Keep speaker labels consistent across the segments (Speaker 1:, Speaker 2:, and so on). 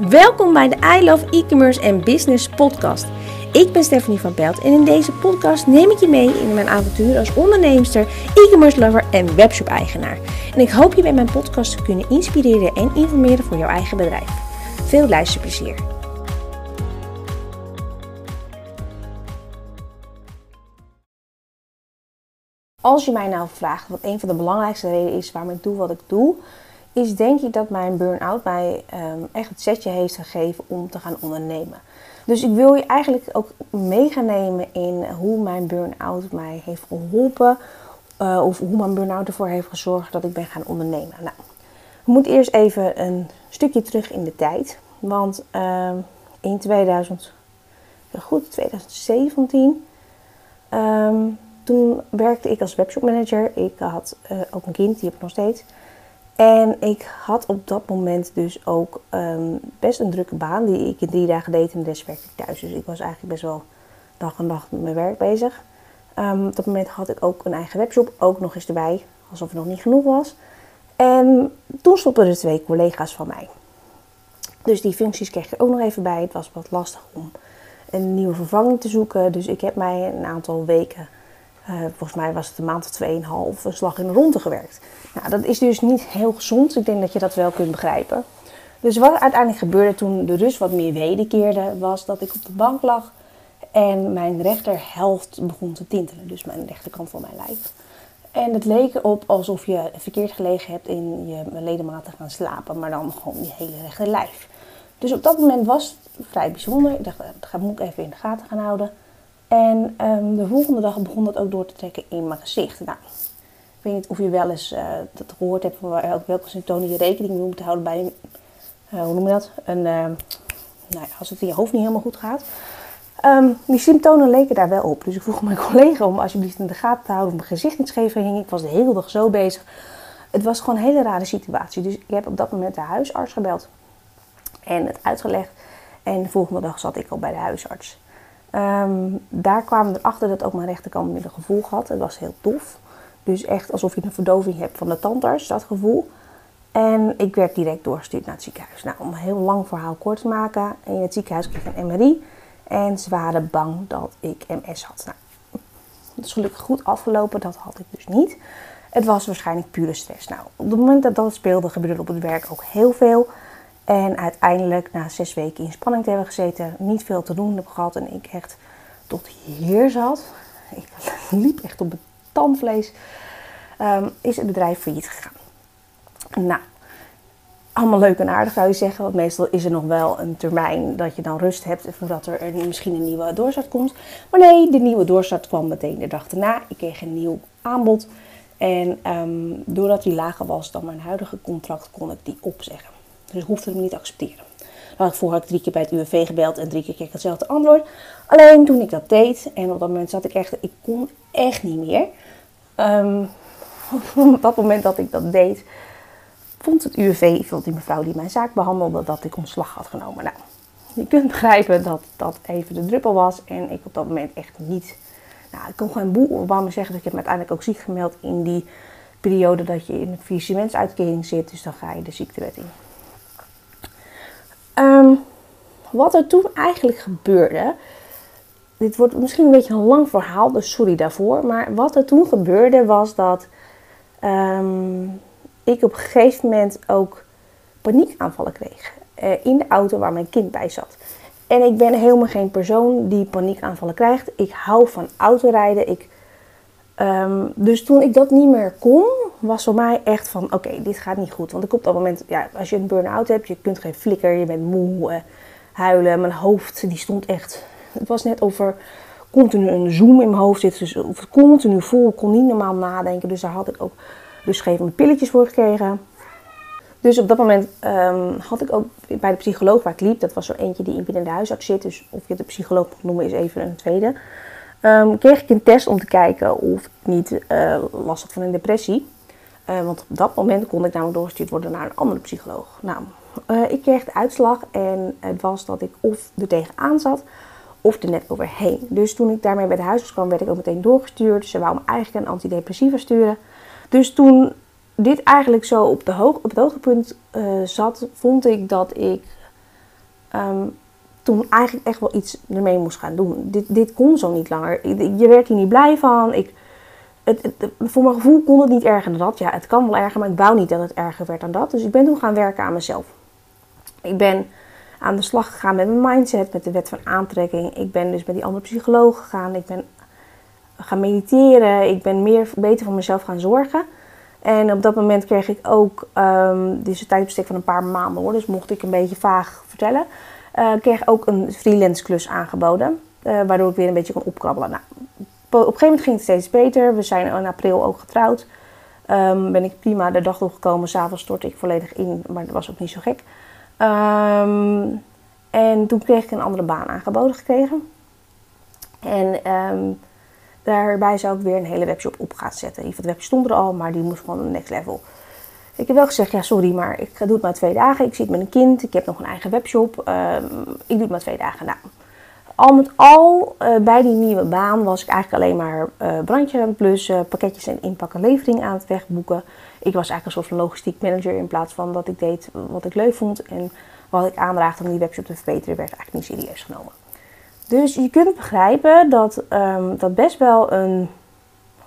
Speaker 1: Welkom bij de I Love E-commerce en Business podcast. Ik ben Stephanie van Pelt en in deze podcast neem ik je mee in mijn avontuur als onderneemster, e-commerce lover en webshop eigenaar. En ik hoop je bij mijn podcast te kunnen inspireren en informeren voor jouw eigen bedrijf. Veel luisterplezier. Als je mij nou vraagt wat een van de belangrijkste redenen is waarom ik doe wat ik doe, is denk ik dat mijn burn-out mij ehm, echt het setje heeft gegeven om te gaan ondernemen. Dus ik wil je eigenlijk ook mee nemen in hoe mijn burn-out mij heeft geholpen. Uh, of hoe mijn burn-out ervoor heeft gezorgd dat ik ben gaan ondernemen. Nou, we moeten eerst even een stukje terug in de tijd. Want uh, in 2000, goed, 2017, um, toen werkte ik als webshopmanager. Ik had uh, ook een kind, die heb ik nog steeds. En ik had op dat moment dus ook um, best een drukke baan die ik in drie dagen deed en de rest ik thuis. Dus ik was eigenlijk best wel dag en dag met mijn werk bezig. Um, op dat moment had ik ook een eigen webshop, ook nog eens erbij, alsof het nog niet genoeg was. En toen stopten er twee collega's van mij. Dus die functies kreeg ik ook nog even bij. Het was wat lastig om een nieuwe vervanging te zoeken. Dus ik heb mij een aantal weken uh, volgens mij was het een maand of tweeënhalf een slag in de ronde gewerkt. Nou, dat is dus niet heel gezond. Ik denk dat je dat wel kunt begrijpen. Dus wat uiteindelijk gebeurde toen de rust wat meer wederkeerde, was dat ik op de bank lag en mijn rechterhelft begon te tintelen. Dus mijn rechterkant van mijn lijf. En het leek erop alsof je verkeerd gelegen hebt in je ledematen gaan slapen, maar dan gewoon je hele rechter lijf. Dus op dat moment was het vrij bijzonder. Ik dacht, dat moet ik even in de gaten gaan houden. En um, de volgende dag begon dat ook door te trekken in mijn gezicht. Nou, ik weet niet of je wel eens uh, dat gehoord hebt van welke symptomen je rekening mee moet houden bij, uh, hoe noem je dat? Een, uh, nou ja, als het in je hoofd niet helemaal goed gaat. Um, die symptomen leken daar wel op. Dus ik vroeg mijn collega om alsjeblieft in de gaten te houden of mijn gezicht niet. Ik was de hele dag zo bezig. Het was gewoon een hele rare situatie. Dus ik heb op dat moment de huisarts gebeld en het uitgelegd. En de volgende dag zat ik al bij de huisarts. Um, daar kwamen we erachter dat ook mijn rechterkant meer een gevoel had. Het was heel tof. Dus echt alsof je een verdoving hebt van de tandarts, dat gevoel. En ik werd direct doorgestuurd naar het ziekenhuis. Nou, om een heel lang verhaal kort te maken. In het ziekenhuis kreeg ik een MRI. En ze waren bang dat ik MS had. Nou, dat is gelukkig goed afgelopen. Dat had ik dus niet. Het was waarschijnlijk pure stress. Nou, op het moment dat dat speelde, gebeurde op het werk ook heel veel. En uiteindelijk, na zes weken in spanning te hebben gezeten, niet veel te doen heb gehad en ik echt tot hier zat. Ik liep echt op het tandvlees. Um, is het bedrijf failliet gegaan. Nou, allemaal leuk en aardig zou je zeggen. Want meestal is er nog wel een termijn dat je dan rust hebt voordat er misschien een nieuwe doorstart komt. Maar nee, de nieuwe doorstart kwam meteen de dag erna. Ik kreeg een nieuw aanbod. En um, doordat die lager was dan mijn huidige contract, kon ik die opzeggen. Dus ik hoefde hem niet te accepteren. Dan had ik drie keer bij het UWV gebeld en drie keer kreeg ik hetzelfde antwoord. Alleen toen ik dat deed, en op dat moment zat ik echt, ik kon echt niet meer. Um, op dat moment dat ik dat deed, vond het UWV, vond die mevrouw die mijn zaak behandelde, dat ik ontslag had genomen. Nou, je kunt begrijpen dat dat even de druppel was en ik op dat moment echt niet. Nou, ik kon gewoon boel waarom zeggen dat ik me uiteindelijk ook ziek gemeld in die periode dat je in een faillissementsuitkering zit. Dus dan ga je de ziektewet in. Um, wat er toen eigenlijk gebeurde. Dit wordt misschien een beetje een lang verhaal, dus sorry daarvoor. Maar wat er toen gebeurde was dat um, ik op een gegeven moment ook paniekaanvallen kreeg. Uh, in de auto waar mijn kind bij zat. En ik ben helemaal geen persoon die paniekaanvallen krijgt. Ik hou van autorijden. Ik, um, dus toen ik dat niet meer kon, was voor mij echt van: oké, dit gaat niet goed. Want ik op dat moment, ja, als je een burn-out hebt, je kunt geen flikker, je bent moe, uh, huilen. Mijn hoofd die stond echt. Het was net of er continu een zoom in mijn hoofd zit. Dus of continu vol, kon niet normaal nadenken. Dus daar had ik ook dus pilletjes voor gekregen. Dus op dat moment um, had ik ook bij de psycholoog waar ik liep, dat was zo eentje die in binnen de huisarts zit. Dus of je de psycholoog moet noemen is even een tweede. Um, kreeg ik een test om te kijken of ik niet uh, last had van een depressie. Uh, want op dat moment kon ik namelijk doorgestuurd worden naar een andere psycholoog. Nou, uh, ik kreeg de uitslag en het was dat ik of er tegenaan zat of er net overheen. Dus toen ik daarmee bij de huisarts kwam, werd ik ook meteen doorgestuurd. Ze wou me eigenlijk een antidepressiva sturen. Dus toen dit eigenlijk zo op, de hoog, op het hoogtepunt uh, zat, vond ik dat ik ehm, toen eigenlijk echt wel iets ermee moest gaan doen. Dit, dit kon zo niet langer. Je werd hier niet blij van. Ik, het, voor mijn gevoel kon het niet erger dan dat. Ja, het kan wel erger, maar ik wou niet dat het erger werd dan dat. Dus ik ben toen gaan werken aan mezelf. Ik ben aan de slag gegaan met mijn mindset, met de wet van aantrekking. Ik ben dus met die andere psycholoog gegaan. Ik ben gaan mediteren. Ik ben meer beter voor mezelf gaan zorgen. En op dat moment kreeg ik ook, um, dus een tijdbestek van een paar maanden hoor, dus mocht ik een beetje vaag vertellen, uh, kreeg ook een freelance klus aangeboden, uh, waardoor ik weer een beetje kon opkrabbelen. Nou, op een gegeven moment ging het steeds beter. We zijn in april ook getrouwd. Um, ben ik prima de dag doorgekomen. S'avonds stortte ik volledig in, maar dat was ook niet zo gek. Um, en toen kreeg ik een andere baan aangeboden gekregen. En um, daarbij zou ik weer een hele webshop op gaan zetten. De webshop stond er al, maar die moest gewoon next level. Ik heb wel gezegd, ja sorry, maar ik doe het maar twee dagen. Ik zit met een kind, ik heb nog een eigen webshop. ik doe het maar twee dagen. Nou, al met al, uh, bij die nieuwe baan was ik eigenlijk alleen maar uh, brandjes aan het blussen, pakketjes en inpakken, levering aan het wegboeken. Ik was eigenlijk een soort van logistiek manager in plaats van dat ik deed wat ik leuk vond. En wat ik aandraagde om die webshop te verbeteren, werd eigenlijk niet serieus genomen. Dus je kunt begrijpen dat um, dat best wel een,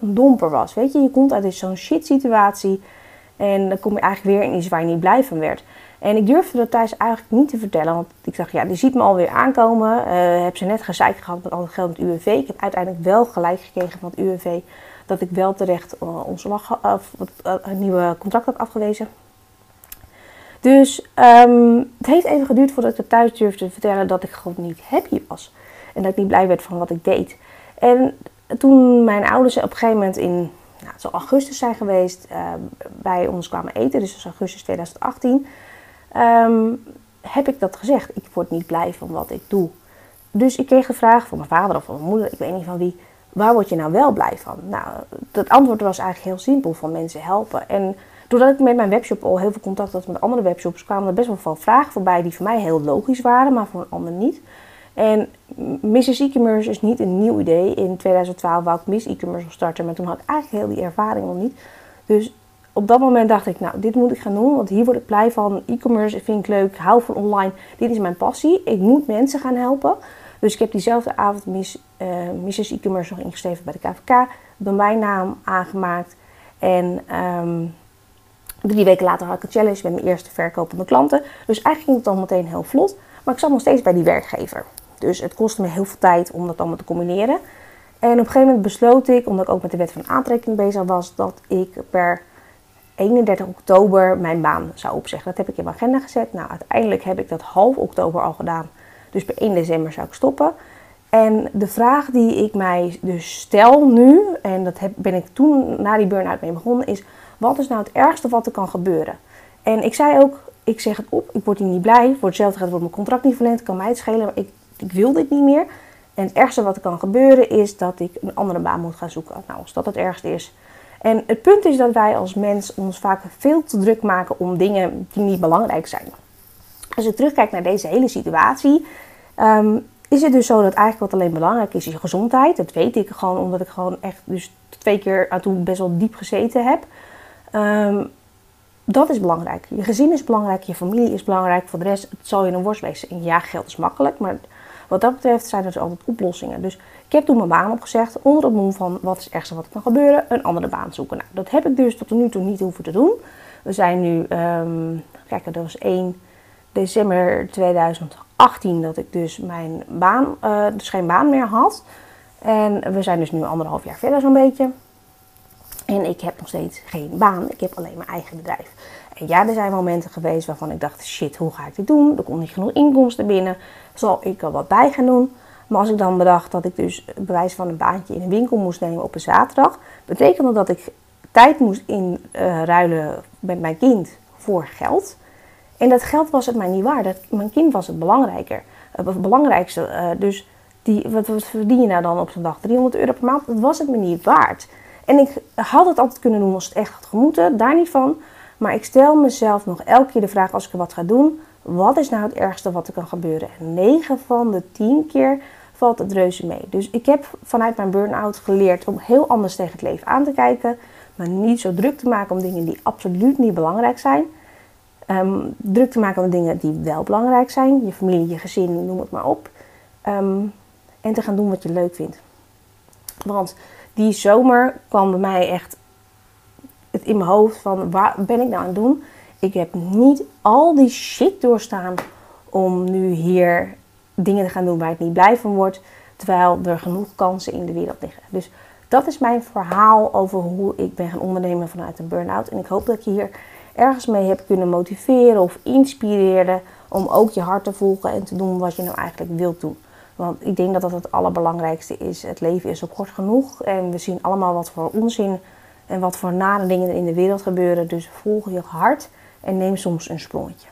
Speaker 1: een, domper was. Weet je, je komt uit zo'n shit situatie en dan kom je eigenlijk weer in iets waar je niet blij van werd. En ik durfde dat thuis eigenlijk niet te vertellen. Want ik dacht, ja, die ziet me alweer aankomen. Uh, heb ze net gezeik gehad met al het geld met het UWV. Ik heb uiteindelijk wel gelijk gekregen van het UWV. Dat ik wel terecht uh, ontslag, uh, een nieuwe contract had afgewezen. Dus um, het heeft even geduurd voordat ik het thuis durfde te vertellen dat ik gewoon niet happy was. En dat ik niet blij werd van wat ik deed. En toen mijn ouders op een gegeven moment in nou, het zal augustus zijn geweest, bij ons kwamen eten, dus dat is augustus 2018 um, heb ik dat gezegd. Ik word niet blij van wat ik doe. Dus ik kreeg de vraag van mijn vader of van mijn moeder, ik weet niet van wie, waar word je nou wel blij van? Nou, het antwoord was eigenlijk heel simpel, van mensen helpen. En doordat ik met mijn webshop al heel veel contact had met andere webshops, kwamen er best wel veel vragen voorbij die voor mij heel logisch waren, maar voor een ander niet. En Mrs. E-commerce is niet een nieuw idee. In 2012 wou ik Miss E-commerce starten, maar toen had ik eigenlijk heel die ervaring nog niet. Dus op dat moment dacht ik, nou, dit moet ik gaan doen, want hier word ik blij van. E-commerce vind ik leuk, hou van online. Dit is mijn passie. Ik moet mensen gaan helpen. Dus ik heb diezelfde avond Miss, uh, Mrs. E-commerce nog ingeschreven bij de KVK. Domeinnaam aangemaakt. En um, drie weken later had ik een challenge met mijn eerste verkopende klanten. Dus eigenlijk ging het dan meteen heel vlot. Maar ik zat nog steeds bij die werkgever. Dus het kostte me heel veel tijd om dat allemaal te combineren. En op een gegeven moment besloot ik, omdat ik ook met de wet van aantrekking bezig was, dat ik per 31 oktober mijn baan zou opzeggen. Dat heb ik in mijn agenda gezet. Nou, uiteindelijk heb ik dat half oktober al gedaan. Dus per 1 december zou ik stoppen. En de vraag die ik mij dus stel nu, en dat heb, ben ik toen na die burn-out mee begonnen, is: wat is nou het ergste wat er kan gebeuren? En ik zei ook: ik zeg het op, ik word hier niet blij. Voor hetzelfde gaat wordt mijn contract niet verlengd, kan mij het schelen, maar ik, ik wil dit niet meer. En het ergste wat er kan gebeuren is dat ik een andere baan moet gaan zoeken. Nou, als dat het ergste is, en het punt is dat wij als mens ons vaak veel te druk maken om dingen die niet belangrijk zijn. Als je terugkijkt naar deze hele situatie, um, is het dus zo dat eigenlijk wat alleen belangrijk is, is je gezondheid. Dat weet ik gewoon omdat ik gewoon echt dus twee keer aan toe best wel diep gezeten heb. Um, dat is belangrijk. Je gezin is belangrijk, je familie is belangrijk. Voor de rest het zal je een worst wezen. En ja, geld is makkelijk, maar wat dat betreft zijn er dus altijd oplossingen. Dus ik heb toen mijn baan opgezegd onder het mom van wat is het ergste wat kan gebeuren, een andere baan zoeken. Nou, dat heb ik dus tot nu toe niet hoeven te doen. We zijn nu, um, kijk, dat was 1 december 2018 dat ik dus mijn baan, uh, dus geen baan meer had. En we zijn dus nu anderhalf jaar verder zo'n beetje. En ik heb nog steeds geen baan. Ik heb alleen mijn eigen bedrijf. En ja, er zijn momenten geweest waarvan ik dacht: shit, hoe ga ik dit doen? Er komt niet genoeg inkomsten binnen. Zal ik er wat bij gaan doen? Maar als ik dan bedacht dat ik dus bewijs van een baantje in een winkel moest nemen op een zaterdag, betekende dat ik tijd moest inruilen uh, met mijn kind voor geld. En dat geld was het mij niet waard. Mijn kind was het belangrijker. Het belangrijkste. Uh, dus die, wat, wat, verdien je nou dan op zo'n dag? 300 euro per maand? Dat was het me niet waard. En ik had het altijd kunnen doen als het echt had gemoeten. Daar niet van. Maar ik stel mezelf nog elke keer de vraag als ik er wat ga doen. Wat is nou het ergste wat er kan gebeuren? En 9 van de 10 keer valt het reuze mee. Dus ik heb vanuit mijn burn-out geleerd om heel anders tegen het leven aan te kijken. Maar niet zo druk te maken om dingen die absoluut niet belangrijk zijn. Ehm, druk te maken de dingen die wel belangrijk zijn. Je familie, je gezin, noem het maar op. Ehm, en te gaan doen wat je leuk vindt. Want die zomer kwam bij mij echt in mijn hoofd van waar ben ik nou aan het doen? Ik heb niet al die shit doorstaan om nu hier dingen te gaan doen waar ik niet blij van word. Terwijl er genoeg kansen in de wereld liggen. Dus dat is mijn verhaal over hoe ik ben gaan ondernemen vanuit een burn-out. En ik hoop dat ik je hier ergens mee heb kunnen motiveren of inspireren om ook je hart te volgen en te doen wat je nou eigenlijk wilt doen. Want ik denk dat dat het allerbelangrijkste is. Het leven is op kort genoeg en we zien allemaal wat voor onzin en wat voor nare dingen er in de wereld gebeuren. Dus volg je hart en neem soms een sprongetje.